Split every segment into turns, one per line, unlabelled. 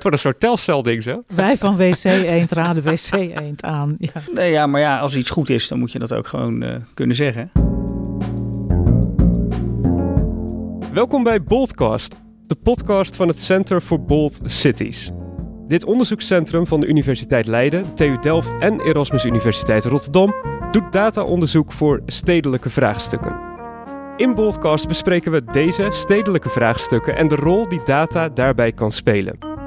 Voor een soort telcelding zo.
Wij van WC Eend raden WC Eend aan. Ja.
Nee, ja, maar ja, als iets goed is, dan moet je dat ook gewoon uh, kunnen zeggen.
Welkom bij Boldcast, de podcast van het Center for Bold Cities. Dit onderzoekscentrum van de Universiteit Leiden, TU Delft en Erasmus Universiteit Rotterdam doet dataonderzoek voor stedelijke vraagstukken. In Boldcast bespreken we deze stedelijke vraagstukken en de rol die data daarbij kan spelen.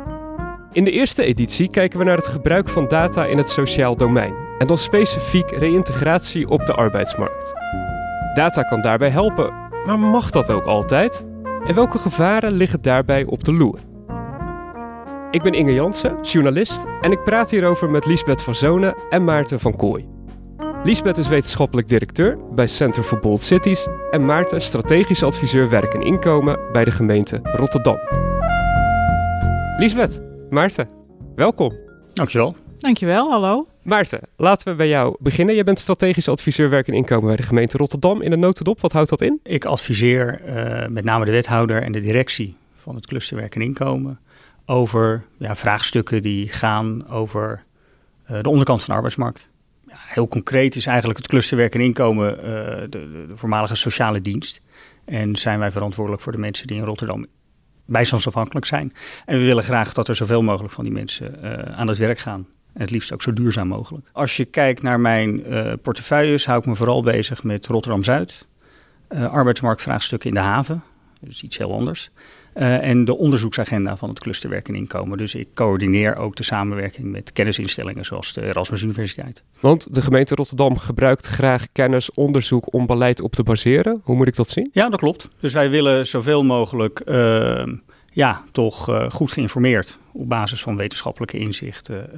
In de eerste editie kijken we naar het gebruik van data in het sociaal domein en dan specifiek reïntegratie op de arbeidsmarkt. Data kan daarbij helpen, maar mag dat ook altijd? En welke gevaren liggen daarbij op de loer? Ik ben Inge Jansen, journalist, en ik praat hierover met Liesbeth van Zonen en Maarten van Kooi. Liesbeth is wetenschappelijk directeur bij Center for Bold Cities en Maarten strategisch adviseur werk en inkomen bij de gemeente Rotterdam. Liesbeth, Maarten, welkom.
Dankjewel.
Dankjewel, hallo.
Maarten, laten we bij jou beginnen. Je bent strategisch adviseur werk en inkomen bij de gemeente Rotterdam in de notendop. Wat houdt dat in?
Ik adviseer uh, met name de wethouder en de directie van het cluster werk en inkomen over ja, vraagstukken die gaan over uh, de onderkant van de arbeidsmarkt. Ja, heel concreet is eigenlijk het cluster werk en inkomen uh, de, de, de, voormalige sociale dienst. En zijn wij verantwoordelijk voor de mensen die in Rotterdam bijstandsafhankelijk zijn. En we willen graag dat er zoveel mogelijk van die mensen uh, aan het werk gaan. En het liefst ook zo duurzaam mogelijk. Als je kijkt naar mijn uh, portefeuilles, hou ik me vooral bezig met Rotterdam-Zuid. Uh, arbeidsmarktvraagstukken in de haven, dus iets heel anders. Uh, en de onderzoeksagenda van het clusterwerk en inkomen. Dus ik coördineer ook de samenwerking met kennisinstellingen zoals de Erasmus Universiteit.
Want de gemeente Rotterdam gebruikt graag kennis, onderzoek om beleid op te baseren. Hoe moet ik dat zien?
Ja, dat klopt. Dus wij willen zoveel mogelijk uh, ja, toch uh, goed geïnformeerd op basis van wetenschappelijke inzichten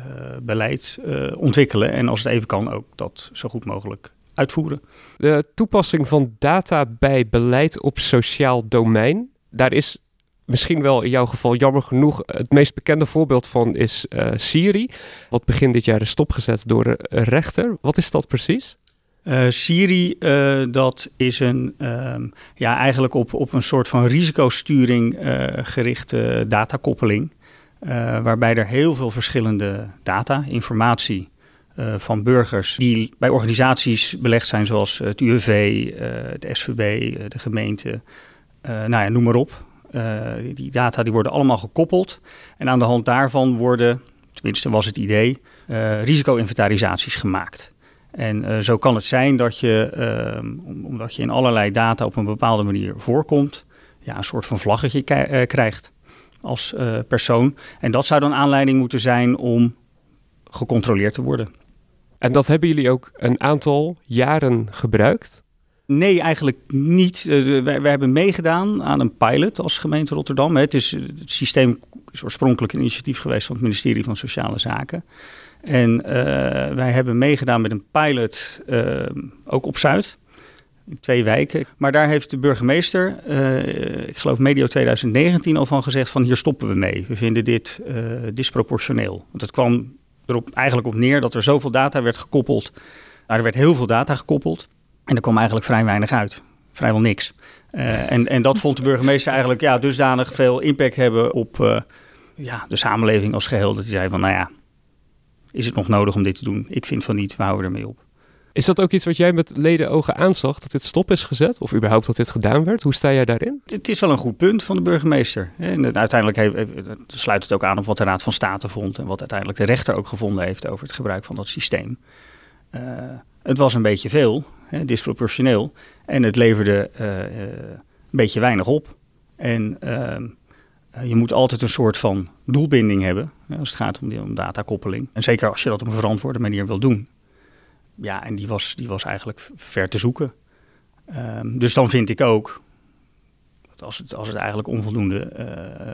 beleid ontwikkelen. En als het even kan ook dat zo goed mogelijk uitvoeren.
De toepassing van data bij beleid op sociaal domein, daar is misschien wel in jouw geval jammer genoeg het meest bekende voorbeeld van is uh, Siri. Wat begin dit jaar is stopgezet door een rechter. Wat is dat precies?
Uh, Siri, dat is een, um, ja, eigenlijk op, op een soort van risicosturing gerichte datakoppeling. waarbij er heel veel verschillende data, informatie van burgers die bij organisaties belegd zijn, zoals het UWV, het SVB, de gemeente, nou ja, noem maar op. Uh, die data die worden allemaal gekoppeld. En aan de hand daarvan worden, tenminste was het idee, uh, risico-inventarisaties gemaakt. En uh, zo kan het zijn dat je, omdat je in allerlei data op een bepaalde manier voorkomt, ja, een soort van vlaggetje krijgt als persoon. En dat zou dan aanleiding moeten zijn om gecontroleerd te worden.
En dat hebben jullie ook een aantal jaren gebruikt?
Nee, eigenlijk niet. Wij, wij, hebben meegedaan aan een pilot als gemeente Rotterdam. Het, is, systeem is oorspronkelijk een initiatief geweest van het ministerie van Sociale Zaken. En uh, wij hebben meegedaan met een pilot uh, ook op Zuid. In twee wijken. Maar daar heeft de burgemeester, ik geloof medio 2019 al van gezegd van hier stoppen we mee. We vinden dit disproportioneel. Want het kwam erop eigenlijk op neer dat er zoveel data werd gekoppeld. Nou, er werd heel veel data gekoppeld. En er kwam eigenlijk vrij weinig uit. Vrijwel niks. Uh, en, en dat vond de burgemeester eigenlijk ja, dusdanig veel impact hebben op uh, ja, de samenleving als geheel. Dat hij zei van, nou ja, is het nog nodig om dit te doen? Ik vind van niet, we houden ermee op.
Is dat ook iets wat jij met leden ogen aanzag, dat dit stop is gezet? Of überhaupt dat dit gedaan werd? Hoe sta jij daarin?
Het is wel een goed punt van de burgemeester. En uiteindelijk heeft, sluit het ook aan op wat de Raad van State vond... en wat uiteindelijk de rechter ook gevonden heeft over het gebruik van dat systeem. Uh, het was een beetje veel, hè, disproportioneel. En het leverde uh, een beetje weinig op. En uh, je moet altijd een soort van doelbinding hebben hè, als het gaat om, om datakoppeling. En zeker als je dat op een verantwoorde manier wil doen. Ja, en die was, die was eigenlijk ver te zoeken. Um, dus dan vind ik ook dat als het, als het eigenlijk onvoldoende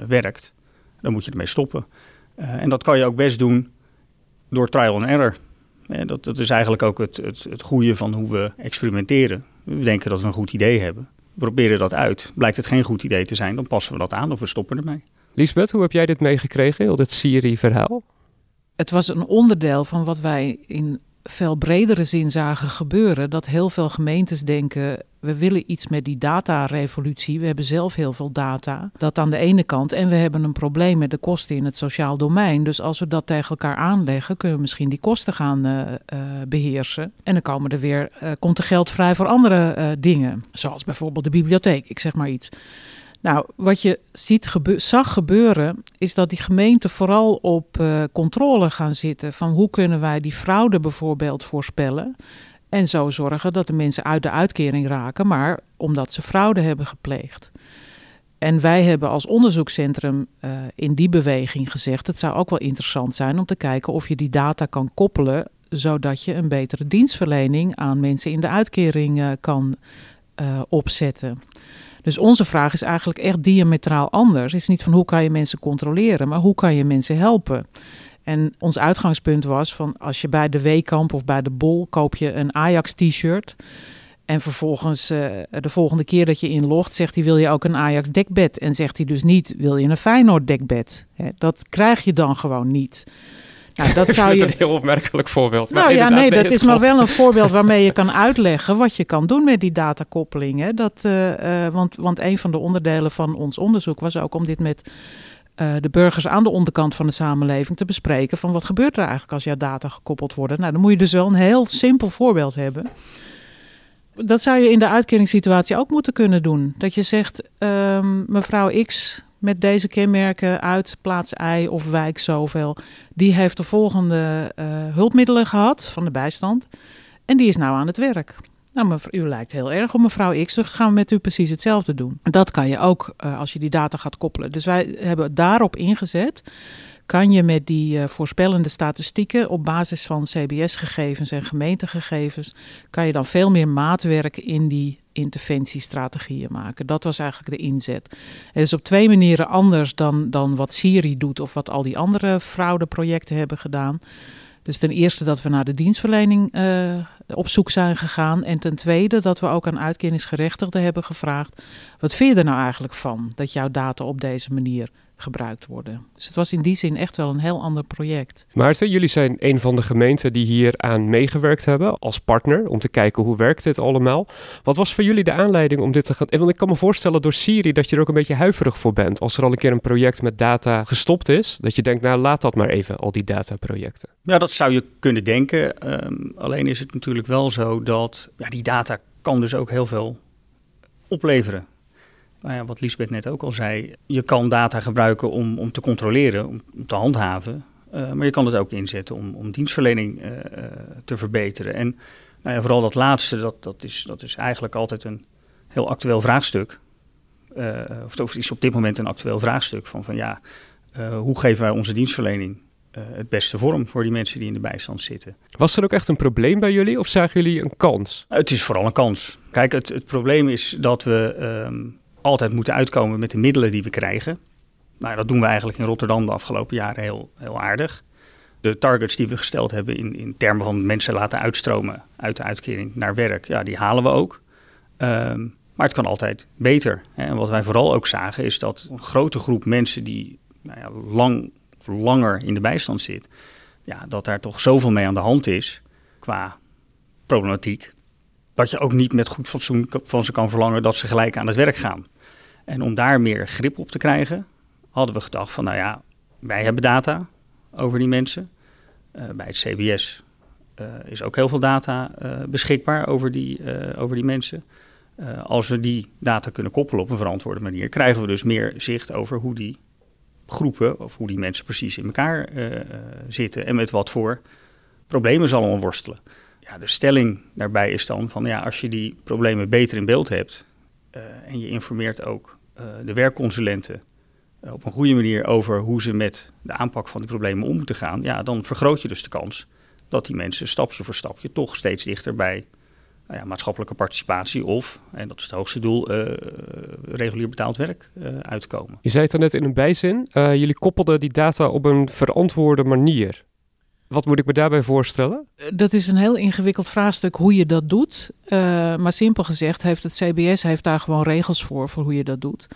werkt, dan moet je ermee stoppen. en dat kan je ook best doen door trial and error. Ja, dat, dat is eigenlijk ook het, het, het goede van hoe we experimenteren. We denken dat we een goed idee hebben. We proberen dat uit. Blijkt het geen goed idee te zijn, dan passen we dat aan of we stoppen ermee.
Lisbeth, hoe heb jij dit meegekregen, heel dit Siri-verhaal?
Het was een onderdeel van wat wij in veel bredere zin zagen gebeuren. Dat heel veel gemeentes denken, we willen iets met die datarevolutie. We hebben zelf heel veel data. Dat aan de ene kant. En we hebben een probleem met de kosten in het sociaal domein. Dus als we dat tegen elkaar aanleggen, kunnen we misschien die kosten gaan uh, uh, beheersen. En dan komen er weer, uh, komt er geld vrij voor andere dingen. Zoals bijvoorbeeld de bibliotheek, ik zeg maar iets. Nou, wat je ziet zag gebeuren, is dat die gemeenten vooral op uh, controle gaan zitten. Van hoe kunnen wij die fraude bijvoorbeeld voorspellen. En zo zorgen dat de mensen uit de uitkering raken, maar omdat ze fraude hebben gepleegd. En wij hebben als onderzoekscentrum uh, in die beweging gezegd: het zou ook wel interessant zijn om te kijken of je die data kan koppelen, zodat je een betere dienstverlening aan mensen in de uitkering uh, kan opzetten. Dus onze vraag is eigenlijk echt diametraal anders. Het is niet van hoe kan je mensen controleren, maar hoe kan je mensen helpen? En ons uitgangspunt was van als je bij de Weekamp of bij de Bol koop je een Ajax t-shirt. En vervolgens uh, de volgende keer dat je inlogt, zegt hij wil je ook een Ajax dekbed. En zegt hij dus niet wil je een Feyenoord dekbed. Dat krijg je dan gewoon niet.
Nou, dat zou je... een heel opmerkelijk voorbeeld.
Nou ja, nee, dat is maar wel een voorbeeld waarmee je kan uitleggen wat je kan doen met die datakoppeling. Hè. Dat, uh, uh, want, want een van de onderdelen van ons onderzoek was ook om dit met uh, de burgers aan de onderkant van de samenleving te bespreken. Van wat gebeurt er eigenlijk als jouw data gekoppeld worden? Nou, dan moet je dus wel een heel simpel voorbeeld hebben. Dat zou je in de uitkeringssituatie ook moeten kunnen doen. Dat je zegt, um, mevrouw X met deze kenmerken uit plaats I of wijk zoveel. Die heeft de volgende uh, hulpmiddelen gehad van de bijstand. En die is nou aan het werk. Nou, u lijkt heel erg op mevrouw X, dus gaan we met u precies hetzelfde doen. Dat kan je ook uh, als je die data gaat koppelen. Dus wij hebben daarop ingezet. Kan je met die uh, voorspellende statistieken op basis van CBS-gegevens en gemeentegegevens, kan je dan veel meer maatwerk in die interventiestrategieën maken. Dat was eigenlijk de inzet. Het is op twee manieren anders dan, dan wat Siri doet of wat al die andere fraudeprojecten hebben gedaan. Dus ten eerste dat we naar de dienstverlening uh, op zoek zijn gegaan. En ten tweede dat we ook aan uitkeringsgerechtigden hebben gevraagd: wat vind je er nou eigenlijk van dat jouw data op deze manier gebruikt worden. Dus het was in die zin echt wel een heel ander project.
Maarten, jullie zijn een van de gemeenten die hier aan meegewerkt hebben als partner om te kijken hoe werkt dit allemaal. Wat was voor jullie de aanleiding om dit te gaan? Want ik kan me voorstellen door Siri dat je er ook een beetje huiverig voor bent als er al een keer een project met data gestopt is, dat je denkt, nou laat dat maar even, al die dataprojecten.
Ja, dat zou je kunnen denken. Um, alleen is het natuurlijk wel zo dat ja, die data kan dus ook heel veel opleveren nou ja, wat Lisbeth net ook al zei, je kan data gebruiken om, om te controleren, om, om te handhaven. Uh, maar je kan het ook inzetten om, om dienstverlening uh, te verbeteren. En nou ja, vooral dat laatste, dat, dat, is, dat is eigenlijk altijd een heel actueel vraagstuk. Uh, of het is op dit moment een actueel vraagstuk van, van ja, hoe geven wij onze dienstverlening het beste vorm voor die mensen die in de bijstand zitten.
Was er ook echt een probleem bij jullie of zagen jullie een kans?
Het is vooral een kans. Kijk, het, het probleem is dat we um, altijd moeten uitkomen met de middelen die we krijgen. Nou, dat doen we eigenlijk in Rotterdam de afgelopen jaren heel, heel aardig. De targets die we gesteld hebben in, in termen van mensen laten uitstromen uit de uitkering naar werk, ja, die halen we ook. Um, maar het kan altijd beter. Hè. En wat wij vooral ook zagen is dat een grote groep mensen die nou ja, lang, langer in de bijstand zit, ja, dat daar toch zoveel mee aan de hand is qua problematiek dat je ook niet met goed fatsoen van ze kan verlangen dat ze gelijk aan het werk gaan. En om daar meer grip op te krijgen, hadden we gedacht van, nou ja, wij hebben data over die mensen. Uh, bij het CBS uh, is ook heel veel data uh, beschikbaar over die, over die mensen. als we die data kunnen koppelen op een verantwoorde manier, krijgen we dus meer zicht over hoe die groepen of hoe die mensen precies in elkaar zitten en met wat voor problemen ze allemaal worstelen ja, de stelling daarbij is dan van ja, als je die problemen beter in beeld hebt en je informeert ook de werkconsulenten uh, op een goede manier over hoe ze met de aanpak van die problemen om moeten gaan, ja, dan vergroot je dus de kans dat die mensen stapje voor stapje toch steeds dichter bij nou ja, maatschappelijke participatie of, en dat is het hoogste doel, regulier betaald werk uitkomen.
Je zei het er net in een bijzin, jullie koppelden die data op een verantwoorde manier. Wat moet ik me daarbij voorstellen?
Eh, dat is een heel ingewikkeld vraagstuk hoe je dat doet. Uh, maar simpel gezegd heeft het CBS heeft daar gewoon regels voor, voor hoe je dat doet.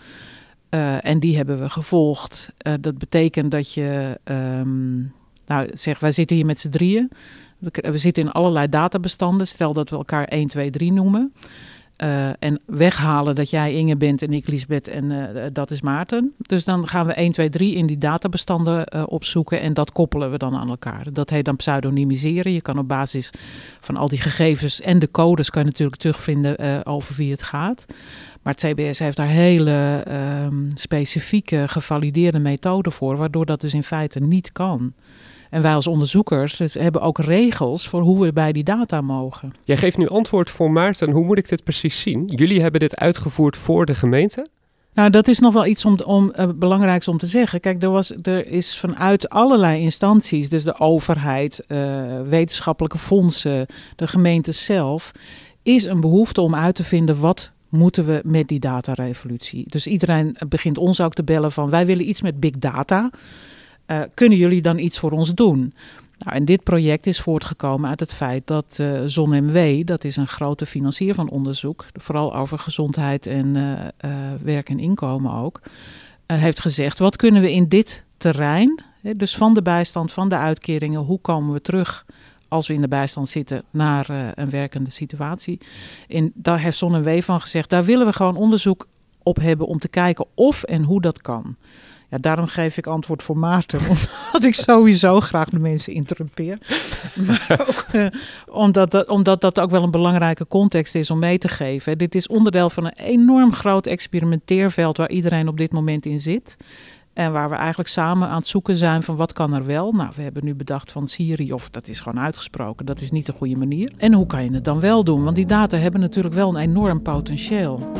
Uh, en die hebben we gevolgd. Dat betekent dat je, um, nou zeg, wij zitten hier met z'n drieën. We zitten in allerlei databestanden. Stel dat we elkaar 1, 2, 3 noemen. Uh, en weghalen dat jij Inge bent en ik Lisbeth en uh, dat is Maarten. Dus dan gaan we 1, 2, 3 in die databestanden opzoeken en dat koppelen we dan aan elkaar. Dat heet dan pseudonymiseren. Je kan op basis van al die gegevens en de codes kan je natuurlijk terugvinden over wie het gaat. Maar het CBS heeft daar hele um, specifieke gevalideerde methoden voor, waardoor dat dus in feite niet kan. En wij als onderzoekers dus hebben ook regels voor hoe we bij die data mogen.
Jij geeft nu antwoord voor Maarten. Hoe moet ik dit precies zien? Jullie hebben dit uitgevoerd voor de gemeente?
Nou, dat is nog wel iets om, om uh, belangrijks om te zeggen. Kijk, er, was, er is vanuit allerlei instanties, dus de overheid, uh, wetenschappelijke fondsen, de gemeente zelf, is een behoefte om uit te vinden wat moeten we met die datarevolutie. Dus iedereen begint ons ook te bellen van wij willen iets met big data. Uh, kunnen jullie dan iets voor ons doen? Nou, en dit project is voortgekomen uit het feit dat uh, ZonMW, dat is een grote financier van onderzoek, vooral over gezondheid en uh, werk en inkomen ook, heeft gezegd: wat kunnen we in dit terrein, hè, dus van de bijstand, van de uitkeringen, hoe komen we terug als we in de bijstand zitten naar een werkende situatie? En daar heeft ZonMW van gezegd: daar willen we gewoon onderzoek op hebben om te kijken of en hoe dat kan. Ja, daarom geef ik antwoord voor Maarten. Omdat ik sowieso graag de mensen interrumpeer. Maar ook uh, omdat, dat, omdat dat ook wel een belangrijke context is om mee te geven. Dit is onderdeel van een enorm groot experimenteerveld waar iedereen op dit moment in zit. En waar we eigenlijk samen aan het zoeken zijn van wat kan er wel. Nou, we hebben nu bedacht van Siri, of dat is gewoon uitgesproken, dat is niet de goede manier. En hoe kan je het dan wel doen? Want die data hebben natuurlijk wel een enorm potentieel.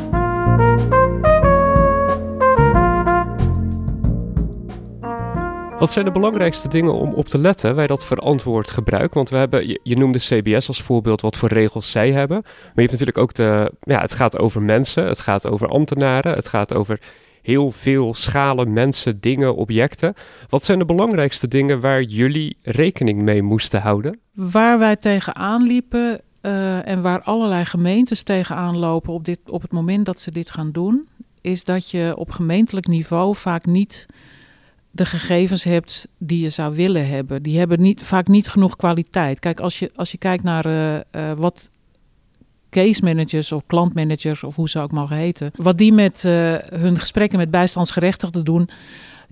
Wat zijn de belangrijkste dingen om op te letten bij dat verantwoord gebruik? Want we hebben, je, noemde CBS als voorbeeld wat voor regels zij hebben. Maar je hebt natuurlijk ook de, ja, het gaat over mensen, het gaat over ambtenaren, het gaat over heel veel schalen, mensen, dingen, objecten. Wat zijn de belangrijkste dingen waar jullie rekening mee moesten houden?
Waar wij tegenaan liepen uh, en waar allerlei gemeentes tegenaan lopen op, dit, op het moment dat ze dit gaan doen, is dat je op gemeentelijk niveau vaak niet de gegevens hebt die je zou willen hebben. Die hebben niet, vaak niet genoeg kwaliteit. Kijk, als je, als je kijkt naar uh, uh, wat case managers of klantmanagers of hoe ze ook mogen heten, wat die met uh, hun gesprekken met bijstandsgerechtigden doen.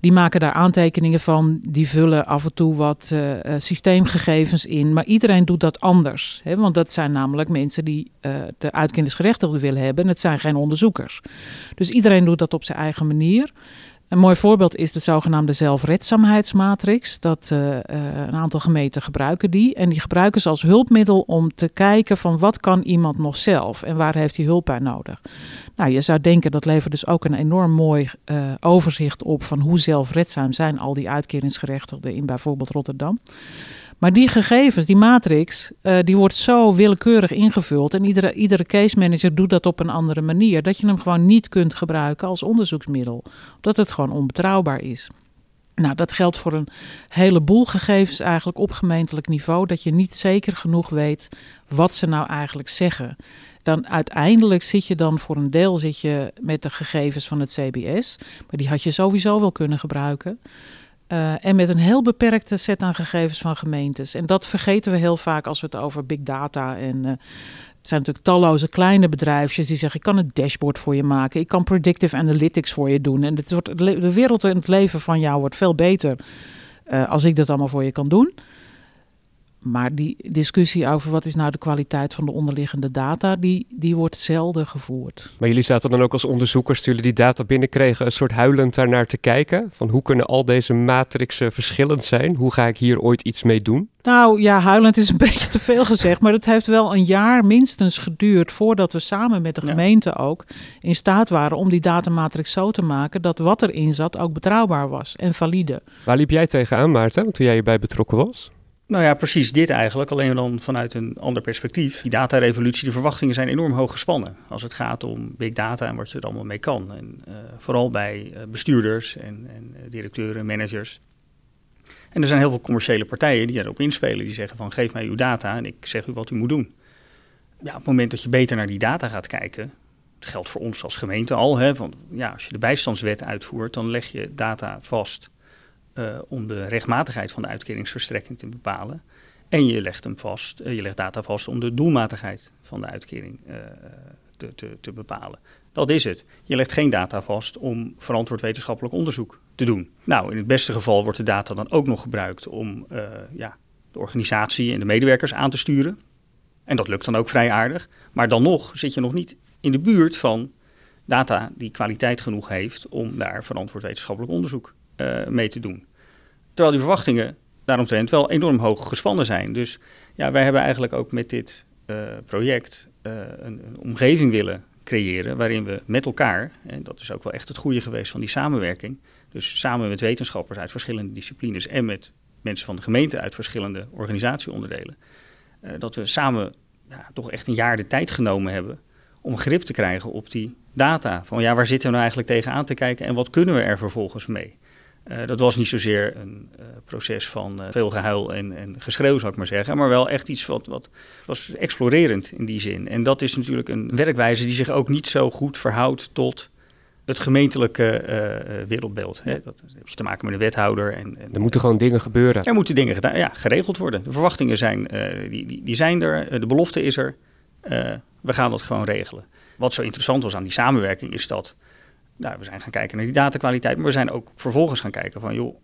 Die maken daar aantekeningen van, die vullen af en toe wat systeemgegevens in. Maar iedereen doet dat anders. Hè? Want dat zijn namelijk mensen die de uitkeringsgerechtigden willen hebben. En het zijn geen onderzoekers. Dus iedereen doet dat op zijn eigen manier. Een mooi voorbeeld is de zogenaamde zelfredzaamheidsmatrix. Dat uh, uh, een aantal gemeenten gebruiken die. En die gebruiken ze als hulpmiddel om te kijken van wat kan iemand nog zelf en waar heeft hij hulp bij nodig. Nou, je zou denken dat levert dus ook een enorm mooi uh, overzicht op van hoe zelfredzaam zijn al die uitkeringsgerechtigden in bijvoorbeeld Rotterdam. Maar die gegevens, die matrix, uh, die wordt zo willekeurig ingevuld. En iedere, iedere case manager doet dat op een andere manier. Dat je hem gewoon niet kunt gebruiken als onderzoeksmiddel. Omdat het gewoon onbetrouwbaar is. Nou, dat geldt voor een heleboel gegevens eigenlijk op gemeentelijk niveau. Dat je niet zeker genoeg weet wat ze nou eigenlijk zeggen. Dan uiteindelijk zit je dan voor een deel zit je met de gegevens van het CBS. Maar die had je sowieso wel kunnen gebruiken. Uh, en met een heel beperkte set aan gegevens van gemeentes. En dat vergeten we heel vaak als we het over big data en. Uh, het zijn natuurlijk talloze kleine bedrijfjes die zeggen: Ik kan een dashboard voor je maken. Ik kan predictive analytics voor je doen. En het wordt, de wereld en het leven van jou wordt veel beter uh, als ik dat allemaal voor je kan doen. Maar die discussie over wat is nou de kwaliteit van de onderliggende data, die, die wordt zelden gevoerd.
Maar jullie zaten dan ook als onderzoekers, toen jullie die data binnenkregen, een soort huilend daarnaar te kijken? Van hoe kunnen al deze matrixen verschillend zijn? Hoe ga ik hier ooit iets mee doen?
Nou ja, huilend is een beetje te veel gezegd, maar het heeft wel een jaar minstens geduurd voordat we samen met de gemeente ook in staat waren om die datamatrix zo te maken dat wat erin zat ook betrouwbaar was en valide.
Waar liep jij tegenaan, Maarten, toen jij hierbij betrokken was?
Nou ja, precies dit eigenlijk, alleen dan vanuit een ander perspectief. Die datarevolutie, de verwachtingen zijn enorm hoog gespannen als het gaat om big data en wat je er allemaal mee kan. En uh, vooral bij uh, bestuurders en, en uh, directeuren, managers. En er zijn heel veel commerciële partijen die erop inspelen, die zeggen van geef mij uw data en ik zeg u wat u moet doen. Ja, op het moment dat je beter naar die data gaat kijken, dat geldt voor ons als gemeente al, hè, van, ja, als je de bijstandswet uitvoert, dan leg je data vast uh, om de rechtmatigheid van de uitkeringsverstrekking te bepalen. En je legt hem vast, je legt data vast om de doelmatigheid van de uitkering te, te, te bepalen. Dat is het. Je legt geen data vast om verantwoord wetenschappelijk onderzoek te doen. Nou, in het beste geval wordt de data dan ook nog gebruikt om ja, de organisatie en de medewerkers aan te sturen. En dat lukt dan ook vrij aardig. Maar dan nog zit je nog niet in de buurt van data die kwaliteit genoeg heeft om daar verantwoord wetenschappelijk onderzoek uh, mee te doen. Terwijl die verwachtingen daaromtrent wel enorm hoog gespannen zijn. Dus ja, wij hebben eigenlijk ook met dit uh, project een, een omgeving willen creëren waarin we met elkaar, en dat is ook wel echt het goede geweest van die samenwerking, dus samen met wetenschappers uit verschillende disciplines en met mensen van de gemeente uit verschillende organisatieonderdelen, dat we samen ja, toch echt een jaar de tijd genomen hebben om grip te krijgen op die data. Van ja, waar zitten we nou eigenlijk tegenaan te kijken en wat kunnen we er vervolgens mee? Uh, dat was niet zozeer een uh, proces van uh, veel gehuil en, en, geschreeuw, zou ik maar zeggen. Maar wel echt iets wat, wat was explorerend in die zin. En dat is natuurlijk een werkwijze die zich ook niet zo goed verhoudt tot het gemeentelijke wereldbeeld. Hè. Dat heb je te maken met een wethouder. En, en,
er moeten gewoon dingen gebeuren.
Er moeten dingen gedaan, ja, geregeld worden. De verwachtingen zijn, die, die, die, zijn er, de belofte is er. we gaan dat gewoon regelen. Wat zo interessant was aan die samenwerking is dat nou, we zijn gaan kijken naar die datakwaliteit, maar we zijn ook vervolgens gaan kijken van, joh,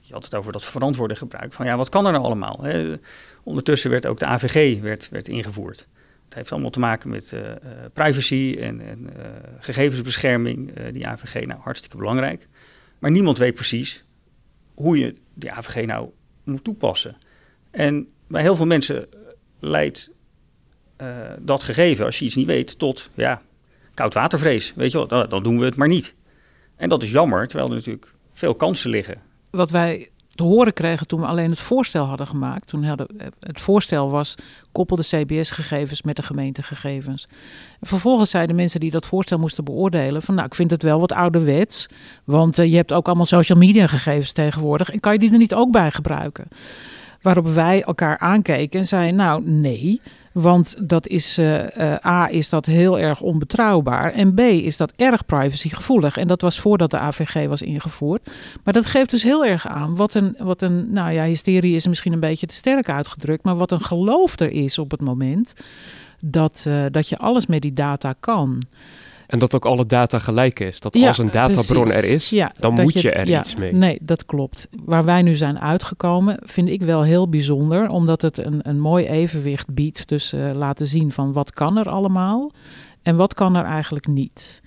je had het over dat verantwoorde gebruik. Van ja, wat kan er nou allemaal? Hè? Ondertussen werd ook de AVG werd, werd ingevoerd. Het heeft allemaal te maken met uh, privacy en, en uh, gegevensbescherming. die AVG, nou hartstikke belangrijk. Maar niemand weet precies hoe je die AVG nou moet toepassen. En bij heel veel mensen leidt dat gegeven, als je iets niet weet, tot ja, koudwatervrees. Weet je wel, dan, dan doen we het maar niet. En dat is jammer, terwijl er natuurlijk veel kansen liggen.
Wat wij te horen kregen toen we alleen het voorstel hadden gemaakt. Toen hadden, het voorstel was koppelde CBS-gegevens met de gemeentegegevens. En vervolgens zeiden mensen die dat voorstel moesten beoordelen van nou ik vind het wel wat ouderwets, want uh, je hebt ook allemaal social media gegevens tegenwoordig en kan je die er niet ook bij gebruiken? Waarop wij elkaar aankeken en zeiden nou nee, want dat is, uh, uh, A, is dat heel erg onbetrouwbaar. En B, is dat erg privacygevoelig. En dat was voordat de AVG was ingevoerd. Maar dat geeft dus heel erg aan wat een, wat een nou ja, hysterie is misschien een beetje te sterk uitgedrukt. Maar wat een geloof er is op het moment dat, uh, dat je alles met die data kan.
En dat ook alle data gelijk is. Dat als een databron precies. er is, ja, dan moet je, je er
ja,
iets mee.
Nee, dat klopt. Waar wij nu zijn uitgekomen, vind ik wel heel bijzonder. Omdat het een, een mooi evenwicht biedt tussen uh, laten zien van wat kan er allemaal en wat kan er eigenlijk niet.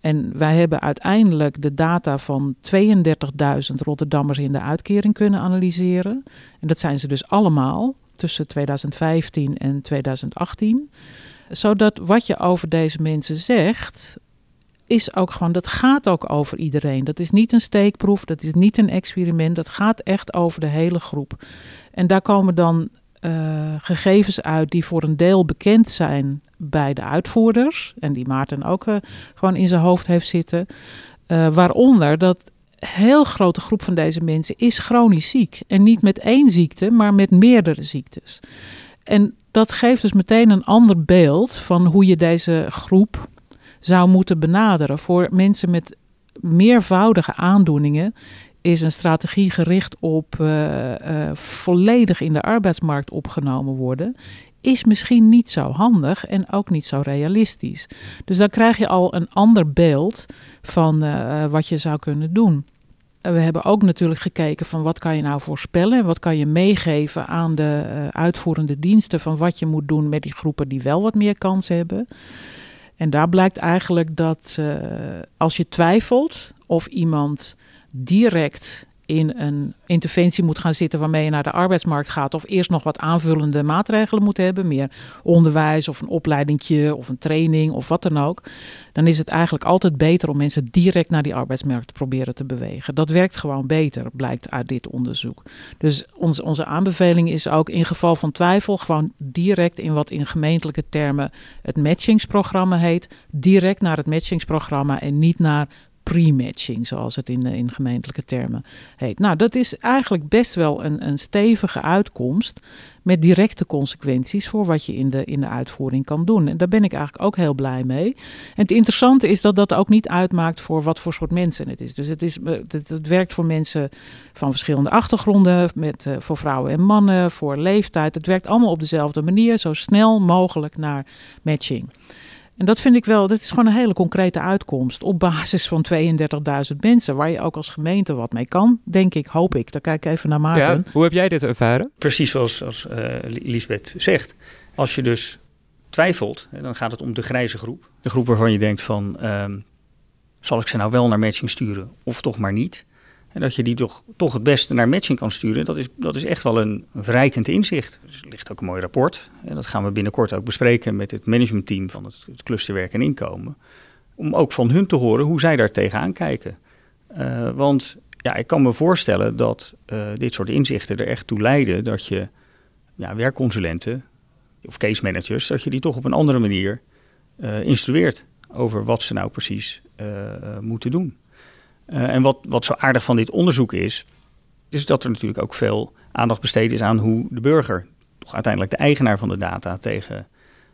En wij hebben uiteindelijk de data van 32.000 Rotterdammers in de uitkering kunnen analyseren. En dat zijn ze dus allemaal tussen 2015 en 2018 zodat wat je over deze mensen zegt, is ook gewoon, dat gaat ook over iedereen. Dat is niet een steekproef, dat is niet een experiment, dat gaat echt over de hele groep. En daar komen dan uh, gegevens uit die voor een deel bekend zijn bij de uitvoerders. En die Maarten ook uh, gewoon in zijn hoofd heeft zitten. Uh, waaronder dat heel grote groep van deze mensen is chronisch ziek. En niet met één ziekte, maar met meerdere ziektes. En dat geeft dus meteen een ander beeld van hoe je deze groep zou moeten benaderen. Voor mensen met meervoudige aandoeningen is een strategie gericht op uh, uh, volledig in de arbeidsmarkt opgenomen worden, is misschien niet zo handig en ook niet zo realistisch. Dus dan krijg je al een ander beeld van uh, wat je zou kunnen doen we hebben ook natuurlijk gekeken van wat kan je nou voorspellen en wat kan je meegeven aan de uh, uitvoerende diensten van wat je moet doen met die groepen die wel wat meer kans hebben. En daar blijkt eigenlijk dat uh, als je twijfelt of iemand direct in een interventie moet gaan zitten waarmee je naar de arbeidsmarkt gaat, of eerst nog wat aanvullende maatregelen moet hebben, meer onderwijs of een opleidingje of een training of wat dan ook, dan is het eigenlijk altijd beter om mensen direct naar die arbeidsmarkt te proberen te bewegen. Dat werkt gewoon beter, blijkt uit dit onderzoek. Dus onze, onze aanbeveling is ook in geval van twijfel gewoon direct in wat in gemeentelijke termen het matchingsprogramma heet, direct naar het matchingsprogramma en niet naar pre-matching, zoals het in, in gemeentelijke termen heet. Nou, dat is eigenlijk best wel een, een stevige uitkomst met directe consequenties voor wat je in de, in de uitvoering kan doen. En daar ben ik eigenlijk ook heel blij mee. En het interessante is dat dat ook niet uitmaakt voor wat voor soort mensen het is. Dus het, is, eh, het, werkt voor mensen van verschillende achtergronden, met, uh, voor vrouwen en mannen, voor leeftijd. Het werkt allemaal op dezelfde manier, zo snel mogelijk naar matching. En dat vind ik wel, dat is gewoon een hele concrete uitkomst op basis van 32.000 mensen, waar je ook als gemeente wat mee kan, denk ik, hoop ik. Dan kijk ik even naar Maarten.
Ja, hoe heb jij dit ervaren?
Precies zoals als, uh, Lisbeth zegt. Als je dus twijfelt, dan gaat het om de grijze groep. De groep waarvan je denkt van, um, zal ik ze nou wel naar matching sturen of toch maar niet? En dat je die toch, toch het beste naar matching kan sturen, dat is, dat is echt wel een verrijkend inzicht. Dus er ligt ook een mooi rapport. En dat gaan we binnenkort ook bespreken met het managementteam van het, het clusterwerk en inkomen. Om ook van hun te horen hoe zij daar tegenaan kijken. Uh, want ja, ik kan me voorstellen dat uh, dit soort inzichten er echt toe leiden dat je ja, werkconsulenten of case managers, dat je die toch op een andere manier uh, instrueert over wat ze nou precies moeten doen. Uh, en wat, wat zo aardig van dit onderzoek is, is dat er natuurlijk ook veel aandacht besteed is aan hoe de burger, toch uiteindelijk de eigenaar van de data, tegen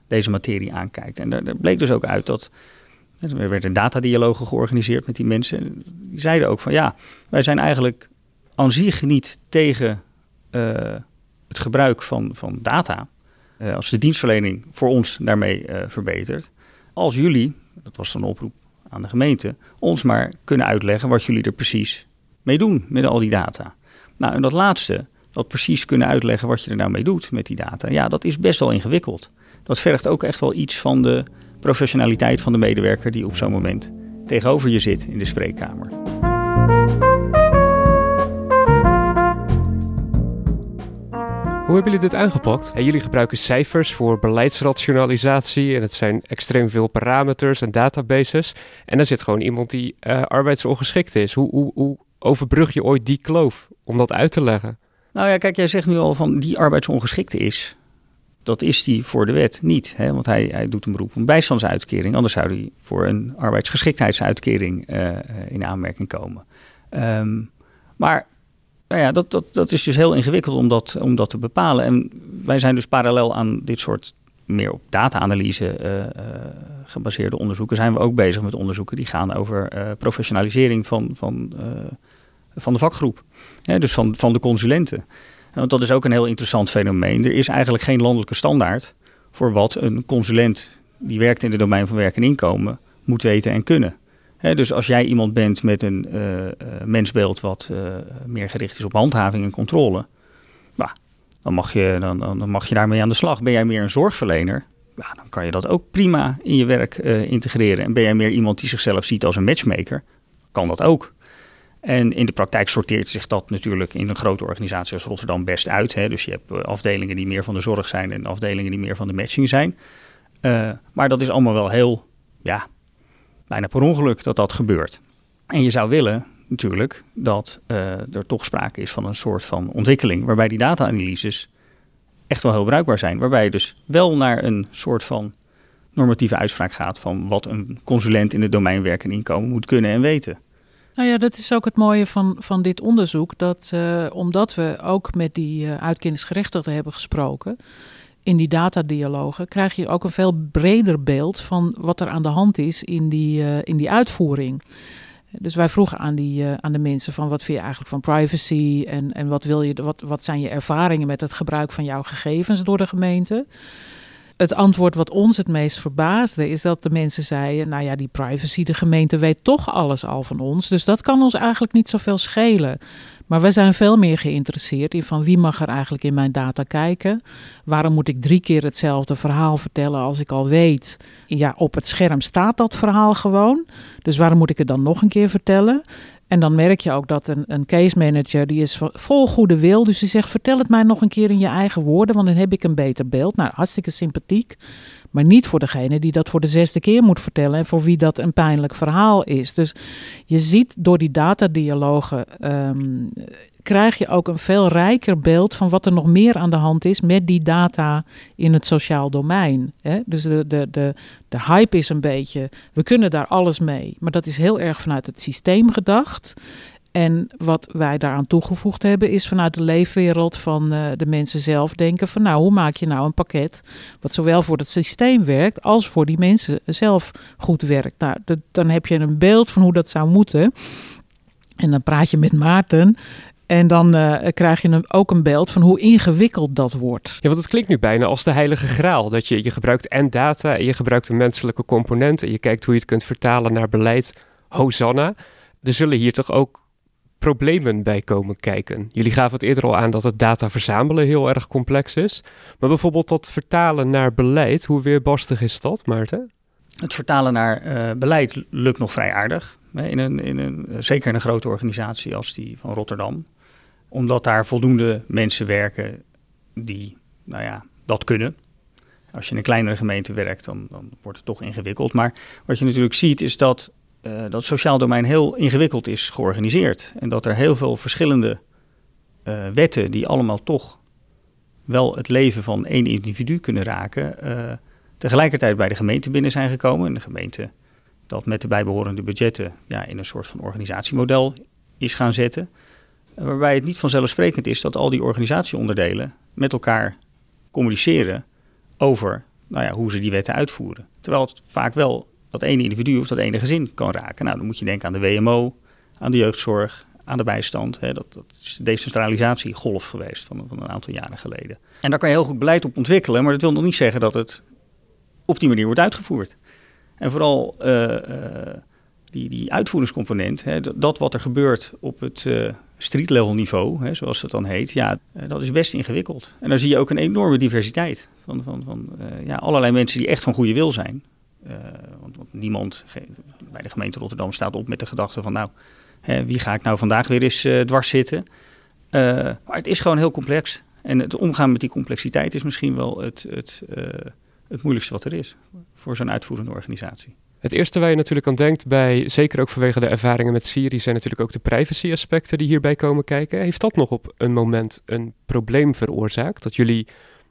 deze materie aankijkt. En daar, bleek dus ook uit dat. Er werd een datadialoog georganiseerd met die mensen. Die zeiden ook van ja, wij zijn eigenlijk aan zich niet tegen uh, het gebruik van, van data. Uh, als de dienstverlening voor ons daarmee verbetert. Als jullie, dat was dan een oproep aan de gemeente, ons maar kunnen uitleggen wat jullie er precies mee doen met al die data. Nou, en dat laatste, dat precies kunnen uitleggen wat je er nou mee doet met die data, ja, dat is best wel ingewikkeld. Dat vergt ook echt wel iets van de professionaliteit van de medewerker die op zo'n moment tegenover je zit in de spreekkamer.
Hoe hebben jullie dit aangepakt? En jullie gebruiken cijfers voor beleidsrationalisatie en het zijn extreem veel parameters en databases. En dan zit gewoon iemand die uh, arbeidsongeschikt is. Hoe, hoe, hoe overbrug je ooit die kloof om dat uit te leggen?
Nou ja, kijk, jij zegt nu al van die arbeidsongeschikte is. Dat is die voor de wet niet, hè? want hij, hij doet een beroep op een bijstandsuitkering. Anders zou hij voor een arbeidsgeschiktheidsuitkering uh, in aanmerking komen. Um, maar nou ja, dat, dat, dat is dus heel ingewikkeld om dat, om dat te bepalen. En wij zijn dus parallel aan dit soort meer op data-analyse uh, uh, gebaseerde onderzoeken, zijn we ook bezig met onderzoeken die gaan over uh, professionalisering van, van, van de vakgroep. dus van, van de consulenten. Want dat is ook een heel interessant fenomeen. Er is eigenlijk geen landelijke standaard voor wat een consulent die werkt in het domein van werk en inkomen moet weten en kunnen dus als jij iemand bent met een uh, mensbeeld wat uh, meer gericht is op handhaving en controle, dan, mag je, dan, dan mag je daarmee aan de slag. Ben jij meer een zorgverlener, dan kan je dat ook prima in je werk integreren. En ben jij meer iemand die zichzelf ziet als een matchmaker, kan dat ook. En in de praktijk sorteert zich dat natuurlijk in een grote organisatie als Rotterdam best uit. Dus je hebt afdelingen die meer van de zorg zijn en afdelingen die meer van de matching zijn. maar dat is allemaal wel heel, ja, bijna per ongeluk dat dat gebeurt. En je zou willen natuurlijk dat uh, er toch sprake is van een soort van ontwikkeling waarbij die data-analyses echt wel heel bruikbaar zijn. Waarbij je dus wel naar een soort van normatieve uitspraak gaat van wat een consulent in het domein werk en inkomen moet kunnen en weten.
Nou ja, dat is ook het mooie van, van dit onderzoek. Dat uh, omdat we ook met die uh, hebben gesproken, in die datadialogen krijg je ook een veel breder beeld van wat er aan de hand is in die, uh, in die uitvoering. Dus wij vroegen aan, die, uh, aan de mensen van wat vind je eigenlijk van privacy en, en wat, wil je, wat, wat zijn je ervaringen met het gebruik van jouw gegevens door de gemeente. Het antwoord wat ons het meest verbaasde is dat de mensen zeiden: Nou ja, die privacy, de gemeente weet toch alles al van ons. Dus dat kan ons eigenlijk niet zoveel schelen. Maar we zijn veel meer geïnteresseerd in van wie mag er eigenlijk in mijn data kijken. Waarom moet ik drie keer hetzelfde verhaal vertellen als ik al weet. Ja, op het scherm staat dat verhaal gewoon. Dus waarom moet ik het dan nog een keer vertellen? En dan merk je ook dat een, een case manager, die is vol goede wil. Dus die zegt, vertel het mij nog een keer in je eigen woorden, want dan heb ik een beter beeld. Nou, hartstikke sympathiek. Maar niet voor degene die dat voor de zesde keer moet vertellen en voor wie dat een pijnlijk verhaal is. Dus je ziet door die datadialogen um, krijg je ook een veel rijker beeld van wat er nog meer aan de hand is met die data in het sociaal domein. Hè? Dus de, de, de, de hype is een beetje, we kunnen daar alles mee. Maar dat is heel erg vanuit het systeem gedacht. En wat wij daaraan toegevoegd hebben, is vanuit de leefwereld van uh, de mensen zelf denken van nou, hoe maak je nou een pakket wat zowel voor het systeem werkt als voor die mensen zelf goed werkt. Nou, dan heb je een beeld van hoe dat zou moeten. En dan praat je met Maarten. En dan uh, krijg je ook een beeld van hoe ingewikkeld dat wordt.
Ja, want het klinkt nu bijna als de heilige graal. Dat je, je gebruikt en data en je gebruikt een menselijke component. En je kijkt hoe je het kunt vertalen naar beleid. Hosanna. Er zullen hier toch ook problemen bij komen kijken. Jullie gaven het eerder al aan dat het data verzamelen heel erg complex is. Maar bijvoorbeeld dat vertalen naar beleid, hoe weerbarstig is dat, Maarten?
Het vertalen naar uh, beleid lukt nog vrij aardig. In een, in een, zeker in een grote organisatie als die van Rotterdam. Omdat daar voldoende mensen werken die nou ja, dat kunnen. Als je in een kleinere gemeente werkt, dan, dan wordt het toch ingewikkeld. Maar wat je natuurlijk ziet is dat uh, dat sociaal domein heel ingewikkeld is georganiseerd. En dat er heel veel verschillende uh, wetten, die allemaal toch wel het leven van één individu kunnen raken, uh, tegelijkertijd bij de gemeente binnen zijn gekomen. En de gemeente dat met de bijbehorende budgetten ja, in een soort van organisatiemodel is gaan zetten. Waarbij het niet vanzelfsprekend is dat al die organisatieonderdelen met elkaar communiceren over nou ja, hoe ze die wetten uitvoeren. Terwijl het vaak wel dat ene individu of dat ene gezin kan raken. Nou, dan moet je denken aan de WMO, aan de jeugdzorg, aan de bijstand. Hè. Dat, dat is de decentralisatiegolf geweest van, van een aantal jaren geleden. En daar kan je heel goed beleid op ontwikkelen, maar dat wil nog niet zeggen dat het op die manier wordt uitgevoerd. En vooral uh, uh, die, die uitvoeringscomponent, hè, dat, wat er gebeurt op het uh, street level niveau, hè, zoals dat dan heet, ja, dat is best ingewikkeld. En dan zie je ook een enorme diversiteit van, van, van ja, allerlei mensen die echt van goede wil zijn. Uh, want, niemand bij de gemeente Rotterdam staat op met de gedachte van nou, hè, wie ga ik nou vandaag weer eens uh, dwars zitten. Uh, maar het is gewoon heel complex. En het omgaan met die complexiteit is misschien wel het, het, het moeilijkste wat er is voor zo'n uitvoerende organisatie.
Het eerste waar je natuurlijk aan denkt, bij, zeker ook vanwege de ervaringen met Siri, zijn natuurlijk ook de privacy-aspecten die hierbij komen kijken. Heeft dat nog op een moment een probleem veroorzaakt? Dat jullie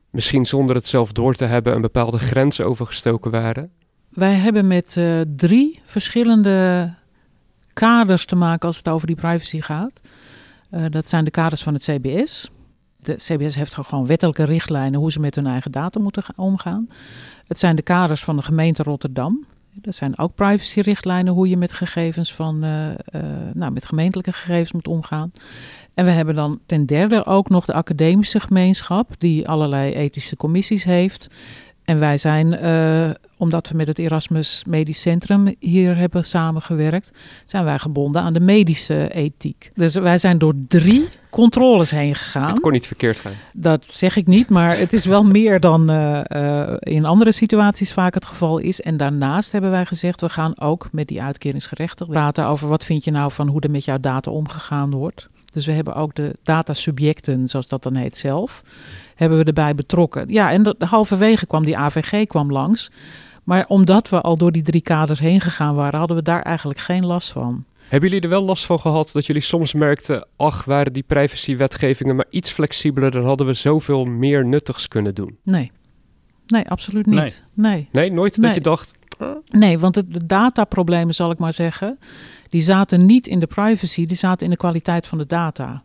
misschien zonder het zelf door te hebben een bepaalde grens overgestoken waren?
Wij hebben met uh, drie verschillende kaders te maken als het over die privacy gaat. Uh, dat zijn de kaders van het CBS. De CBS heeft gewoon wettelijke richtlijnen hoe ze met hun eigen data moeten omgaan. Het zijn de kaders van de gemeente Rotterdam. Dat zijn ook privacyrichtlijnen hoe je met gegevens van, uh, nou, met gemeentelijke gegevens moet omgaan. En we hebben dan ten derde ook nog de academische gemeenschap, die allerlei ethische commissies heeft. En wij zijn, uh, omdat we met het Erasmus Medisch Centrum hier hebben samengewerkt, zijn wij gebonden aan de medische ethiek. Dus wij zijn door drie controles heen gegaan.
Het kon niet verkeerd gaan.
Dat zeg ik niet, maar het is wel meer dan uh, uh, in andere situaties vaak het geval is. En daarnaast hebben wij gezegd, we gaan ook met die uitkeringsgerechtigden praten over wat vind je nou van hoe er met jouw data omgegaan wordt. Dus we hebben ook de datasubjecten, zoals dat dan heet zelf hebben we erbij betrokken. Ja, en de, halverwege kwam die AVG kwam langs. Maar omdat we al door die drie kaders heen gegaan waren, hadden we daar eigenlijk geen last van.
Hebben jullie er wel last van gehad dat jullie soms merkten, ach, waren die privacywetgevingen maar iets flexibeler, dan hadden we zoveel meer nuttigs kunnen doen?
Nee, nee, absoluut niet. Nee,
nee. nee nooit dat je dacht.
Nee, want de dataproblemen, zal ik maar zeggen, die zaten niet in de privacy, die zaten in de kwaliteit van de data.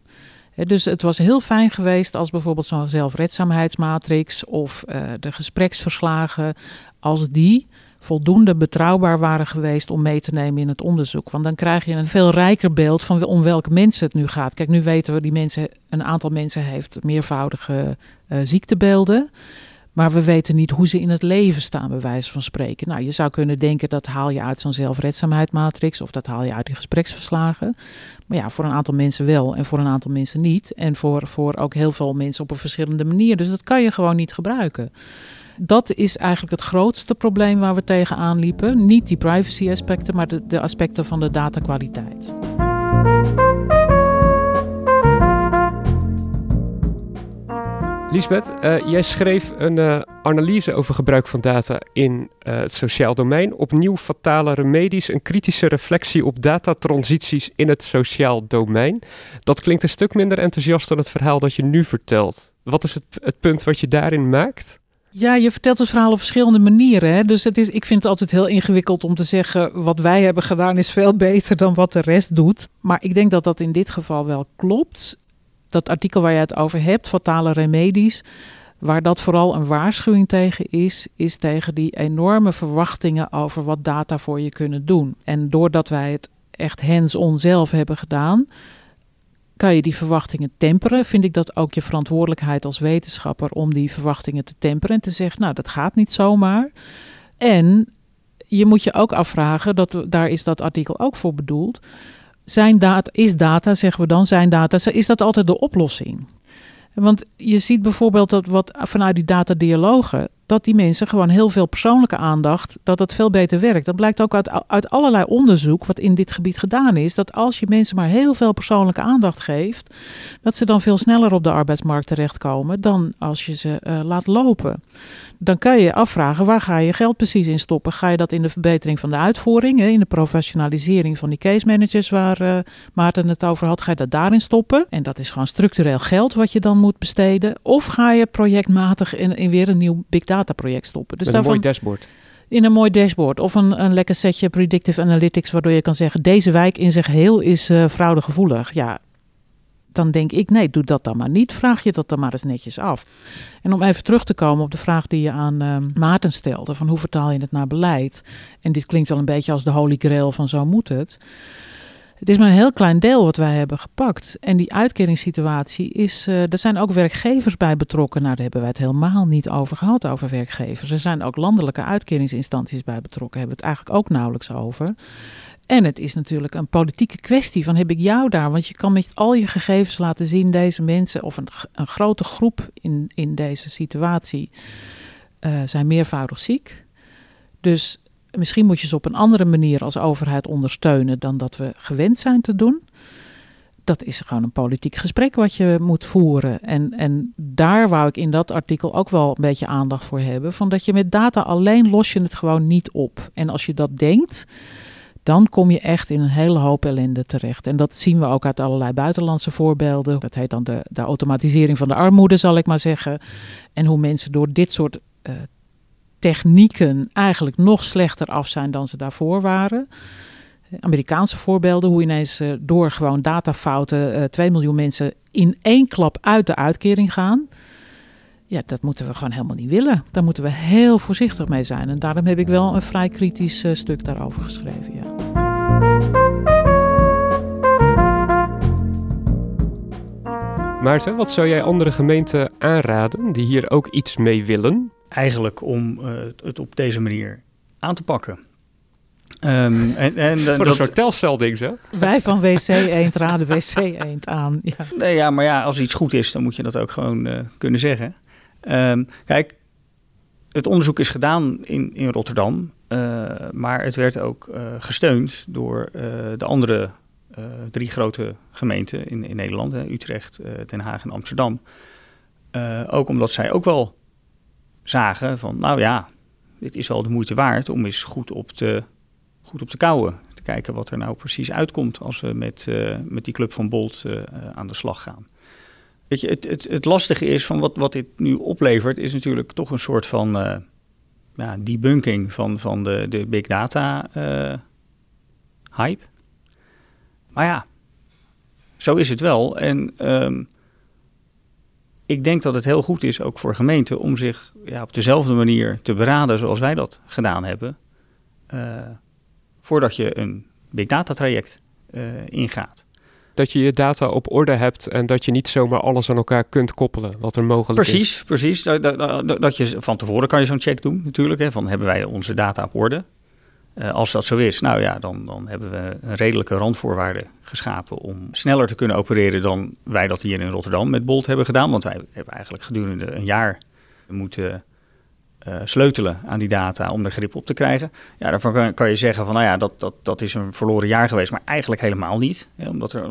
Dus het was heel fijn geweest als bijvoorbeeld zo'n zelfredzaamheidsmatrix of uh, de gespreksverslagen, als die voldoende betrouwbaar waren geweest om mee te nemen in het onderzoek. Want dan krijg je een veel rijker beeld van om welke mensen het nu gaat. Kijk, nu weten we die mensen, een aantal mensen heeft meervoudige uh, ziektebeelden. Maar we weten niet hoe ze in het leven staan, bij wijze van spreken. Nou, je zou kunnen denken dat haal je uit zo'n zelfredzaamheidsmatrix of dat haal je uit die gespreksverslagen. Maar ja, voor een aantal mensen wel en voor een aantal mensen niet. En voor, voor ook heel veel mensen op een verschillende manier. Dus dat kan je gewoon niet gebruiken. Dat is eigenlijk het grootste probleem waar we tegenaan liepen. Niet die privacy aspecten, maar de, de aspecten van de datakwaliteit.
Lisbeth, uh, jij schreef een uh, analyse over gebruik van data in uh, het sociaal domein. Opnieuw fatale remedies, een kritische reflectie op datatransities in het sociaal domein. Dat klinkt een stuk minder enthousiast dan het verhaal dat je nu vertelt. Wat is het, het punt wat je daarin maakt?
Ja, je vertelt het verhaal op verschillende manieren. Hè? Dus het is, ik vind het altijd heel ingewikkeld om te zeggen: wat wij hebben gedaan is veel beter dan wat de rest doet. Maar ik denk dat dat in dit geval wel klopt. Dat artikel waar je het over hebt, fatale remedies, waar dat vooral een waarschuwing tegen is, is tegen die enorme verwachtingen over wat data voor je kunnen doen. En doordat wij het echt hands-on zelf hebben gedaan, kan je die verwachtingen temperen. Vind ik dat ook je verantwoordelijkheid als wetenschapper om die verwachtingen te temperen en te zeggen, nou dat gaat niet zomaar. En je moet je ook afvragen, dat, daar is dat artikel ook voor bedoeld. Zijn data, is data, zeggen we dan, zijn data, is dat altijd de oplossing? Want je ziet bijvoorbeeld dat wat vanuit die datadialogen, dat die mensen gewoon heel veel persoonlijke aandacht, dat het veel beter werkt. Dat blijkt ook uit, uit allerlei onderzoek wat in dit gebied gedaan is, dat als je mensen maar heel veel persoonlijke aandacht geeft, dat ze dan veel sneller op de arbeidsmarkt terechtkomen dan als je ze uh, laat lopen. Dan kan je je afvragen, waar ga je geld precies in stoppen? Ga je dat in de verbetering van de uitvoering, in de professionalisering van die case managers waar uh, Maarten het over had, ga je dat daarin stoppen? En dat is gewoon structureel geld wat je dan moet besteden. Of ga je projectmatig in, in weer een nieuw big data project stoppen.
Dus Met een mooi dashboard.
In een mooi dashboard of een, een lekker setje predictive analytics, waardoor je kan zeggen: deze wijk in zich heel is uh, fraudegevoelig. Ja, dan denk ik: nee, doe dat dan maar niet. Vraag je dat dan maar eens netjes af. En om even terug te komen op de vraag die je aan uh, Maarten stelde: van hoe vertaal je het naar beleid? En dit klinkt wel een beetje als de holy grail van zo moet het. Het is maar een heel klein deel wat wij hebben gepakt. En die uitkeringssituatie is. Uh, er zijn ook werkgevers bij betrokken. Nou, daar hebben wij het helemaal niet over gehad, over werkgevers. Er zijn ook landelijke uitkeringsinstanties bij betrokken. Hebben we het eigenlijk ook nauwelijks over. En het is natuurlijk een politieke kwestie van heb ik jou daar? Want je kan met al je gegevens laten zien, deze mensen of een, een grote groep in, in deze situatie uh, zijn meervoudig ziek. Dus Misschien moet je ze op een andere manier als overheid ondersteunen dan dat we gewend zijn te doen. Dat is gewoon een politiek gesprek wat je moet voeren. En, en daar wou ik in dat artikel ook wel een beetje aandacht voor hebben. Van dat je met data alleen los je het gewoon niet op. En als je dat denkt, dan kom je echt in een hele hoop ellende terecht. En dat zien we ook uit allerlei buitenlandse voorbeelden. Dat heet dan de, de automatisering van de armoede, zal ik maar zeggen. En hoe mensen door dit soort uh, technieken eigenlijk nog slechter af zijn dan ze daarvoor waren. Amerikaanse voorbeelden, hoe ineens uh, door gewoon datafouten uh, eh, 2 miljoen mensen in één klap uit de uitkering gaan. Ja, dat moeten we gewoon helemaal niet willen. Daar moeten we heel voorzichtig mee zijn. En daarom heb ik wel een vrij kritisch uh, stuk daarover geschreven. Ja.
Maarten, wat zou jij andere gemeenten aanraden die hier ook iets mee willen?
Eigenlijk om uh, het op deze manier aan te pakken. Um,
en, en, Voor dat, een soort telcelding, hè?
Wij van WC Eend raden WC Eend aan. Ja.
Nee, ja, maar ja, als iets goed is, dan moet je dat ook gewoon uh, kunnen zeggen. Um, kijk, het onderzoek is gedaan in, in Rotterdam, uh, maar het werd ook gesteund door de andere drie grote gemeenten in, in Nederland, hè, Utrecht, Den Haag en Amsterdam. ook omdat zij ook wel zagen van, nou ja, dit is wel de moeite waard om eens goed op te, goed op te kouwen. Te kijken wat er nou precies uitkomt als we met, uh, met die club van Bolt uh, aan de slag gaan. Weet je, het, het, het lastige is van wat, wat dit nu oplevert, is natuurlijk toch een soort van ja, debunking van, van de, de big data hype. Maar ja, zo is het wel. En um, ik denk dat het heel goed is, ook voor gemeenten, om zich ja, op dezelfde manier te beraden zoals wij dat gedaan hebben. Uh, voordat je een big data traject uh, ingaat.
Dat je je data op orde hebt en dat je niet zomaar alles aan elkaar kunt koppelen wat er mogelijk
precies,
is.
Precies, precies. Dat, dat, dat, je van tevoren kan je zo'n check doen natuurlijk. Hè, van hebben wij onze data op orde? Uh, als dat zo is, nou ja, dan, dan hebben we een redelijke randvoorwaarde geschapen om sneller te kunnen opereren dan wij dat hier in Rotterdam met Bolt hebben gedaan. Want wij hebben eigenlijk gedurende een jaar moeten uh, sleutelen aan die data om er grip op te krijgen. Ja, daarvan kan, kan, je zeggen van nou ja, dat, dat, dat is een verloren jaar geweest, maar eigenlijk helemaal niet. Hè, omdat er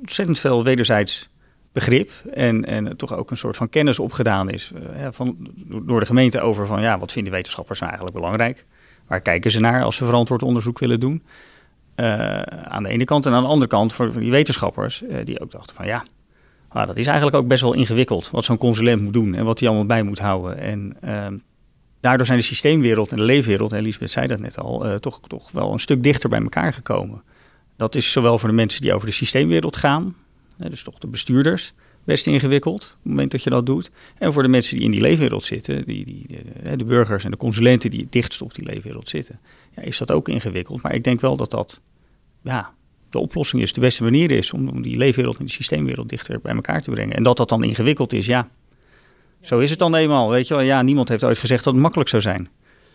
ontzettend veel wederzijds begrip en, en toch ook een soort van kennis opgedaan is uh, van, door de gemeente over van ja, wat vinden wetenschappers nou eigenlijk belangrijk? Waar kijken ze naar als ze verantwoord onderzoek willen doen? Uh, aan de ene kant en aan de andere kant voor die wetenschappers uh, die ook dachten van ja, ah, dat is eigenlijk ook best wel ingewikkeld wat zo'n consulent moet doen en wat hij allemaal bij moet houden. En ehm, daardoor zijn de systeemwereld en de leefwereld, en Elisabeth zei dat net al, uh, toch, toch wel een stuk dichter bij elkaar gekomen. Dat is zowel voor de mensen die over de systeemwereld gaan, dus toch de bestuurders, best ingewikkeld op het moment dat je dat doet. En voor de mensen die in die leefwereld zitten, die, die, de, de burgers en de consulenten die het dichtst op die leefwereld zitten, ja, is dat ook ingewikkeld. Maar ik denk wel dat dat ja, de oplossing is, de beste manier is om, die leefwereld en die systeemwereld dichter bij elkaar te brengen. En dat dat dan ingewikkeld is, ja, zo is het dan eenmaal. Weet je wel, ja, niemand heeft ooit gezegd dat het makkelijk zou zijn.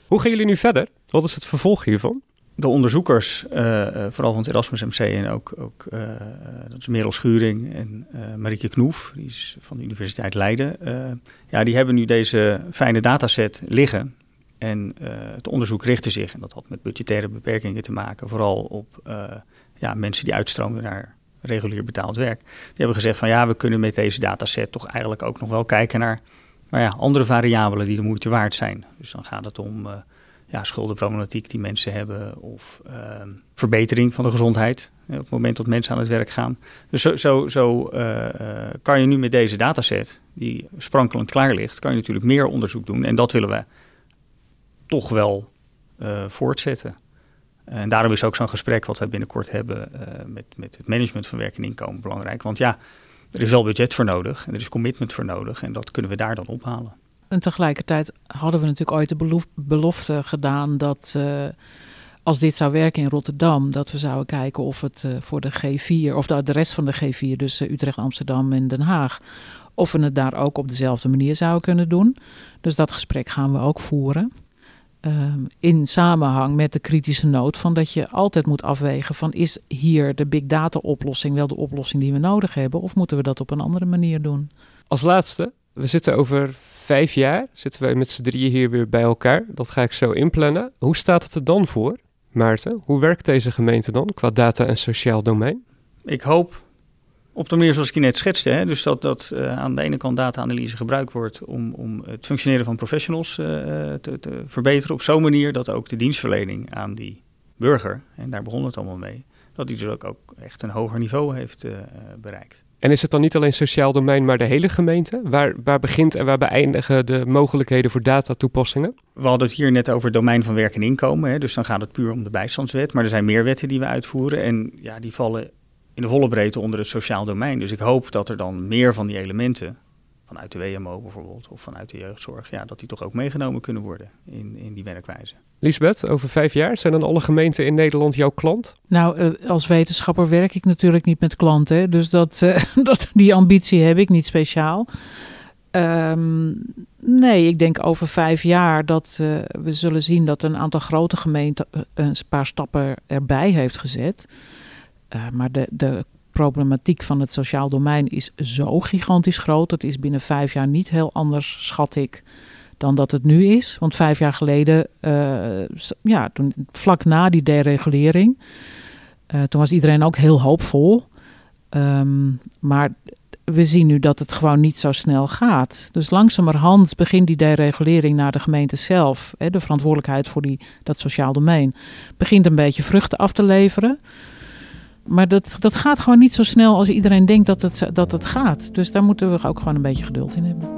Hoe gaan jullie nu verder? Wat is het vervolg hiervan?
De onderzoekers, uh, vooral van het Erasmus MC en ook, ook uh, dat is Merel Schuring en uh, Marieke Knoef, die is van de Universiteit Leiden. ja, die hebben nu deze fijne dataset liggen. En het onderzoek richtte zich, en dat had met budgettaire beperkingen te maken, vooral op ja, mensen die uitstroomden naar regulier betaald werk. Die hebben gezegd van ja, we kunnen met deze dataset toch eigenlijk ook nog wel kijken naar maar ja, andere variabelen die de moeite waard zijn. Dus dan gaat het om ja, schuldenproblematiek die mensen hebben of ehm, verbetering van de gezondheid op het moment dat mensen aan het werk gaan. Dus zo, zo, zo uh, kan je nu met deze dataset, die sprankelend klaar ligt, kan je natuurlijk meer onderzoek doen. En dat willen we toch wel uh, voortzetten. En daarom is ook zo'n gesprek wat we binnenkort hebben met, met het management van werk en inkomen belangrijk. Want ja, er is wel budget voor nodig en er is commitment voor nodig en dat kunnen we daar dan ophalen.
En tegelijkertijd hadden we natuurlijk ooit de belofte gedaan dat uh, als dit zou werken in Rotterdam, dat we zouden kijken of het uh, voor de G4, of de, de, rest van de G4, dus uh, Utrecht, Amsterdam en Den Haag, of we het daar ook op dezelfde manier zouden kunnen doen. Dus dat gesprek gaan we ook voeren. Ehm, in samenhang met de kritische noot van dat je altijd moet afwegen van is hier de big data oplossing wel de oplossing die we nodig hebben of moeten we dat op een andere manier doen?
Als laatste, we zitten over vijf jaar, zitten wij met z'n drieën hier weer bij elkaar. Dat ga ik zo inplannen. Hoe staat het er dan voor, Maarten? Hoe werkt deze gemeente dan qua data en sociaal domein?
Ik hoop op de manier zoals ik je net schetste. Hè? Dus dat, dat uh, aan de ene kant data-analyse gebruikt wordt om, om het functioneren van professionals uh, te, te, verbeteren. Op zo'n manier dat ook de dienstverlening aan die burger, en daar begon het allemaal mee, dat die dus ook, echt een hoger niveau heeft bereikt.
En is het dan niet alleen sociaal domein, maar de hele gemeente? Waar, waar begint en waar beëindigen de mogelijkheden voor datatoepassingen?
We hadden het hier net over het domein van werk en inkomen. Hè, dus dan gaat het puur om de bijstandswet. Maar er zijn meer wetten die we uitvoeren. En ja, die vallen in de volle breedte onder het sociaal domein. Dus ik hoop dat er dan meer van die elementen vanuit de WMO bijvoorbeeld of vanuit de jeugdzorg, ja, dat die toch ook meegenomen kunnen worden in, in die werkwijze.
Lisbeth, over vijf jaar zijn dan alle gemeenten in Nederland jouw klant?
Nou, uh, als wetenschapper werk ik natuurlijk niet met klanten, dus dat, uh, dat, die ambitie heb ik niet speciaal. Um, nee, ik denk over vijf jaar dat uh, we zullen zien dat een aantal grote gemeenten een paar stappen erbij heeft gezet. maar de, de problematiek van het sociaal domein is zo gigantisch groot. Dat is binnen vijf jaar niet heel anders, schat ik, dan dat het nu is. Want vijf jaar geleden, uh, ja, toen, vlak na die deregulering, uh, toen was iedereen ook heel hoopvol. Um, maar we zien nu dat het gewoon niet zo snel gaat. Dus langzamerhand begint die deregulering naar de gemeente zelf, hè, de verantwoordelijkheid voor die, dat sociaal domein, begint een beetje vruchten af te leveren. Maar dat, dat gaat gewoon niet zo snel als iedereen denkt dat het, dat gaat. Dus daar moeten we ook gewoon een beetje geduld in hebben.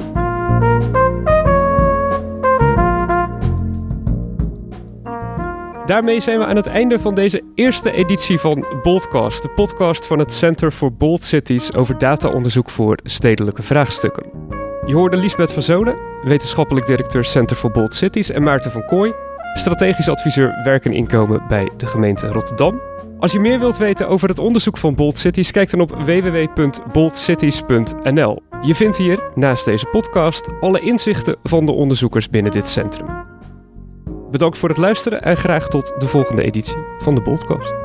Daarmee zijn we aan het einde van deze eerste editie van Boldcast, de podcast van het Center for Bold Cities over dataonderzoek voor stedelijke vraagstukken. Je hoorde Liesbeth van Zolen, wetenschappelijk directeur Center for Bold Cities, en Maarten van Kooi, strategisch adviseur werk en inkomen bij de gemeente Rotterdam. Als je meer wilt weten over het onderzoek van Bold Cities, kijk dan op www.boldcities.nl. Je vindt hier, naast deze podcast, alle inzichten van de onderzoekers binnen dit centrum. Bedankt voor het luisteren en graag tot de volgende editie van de Boldcast.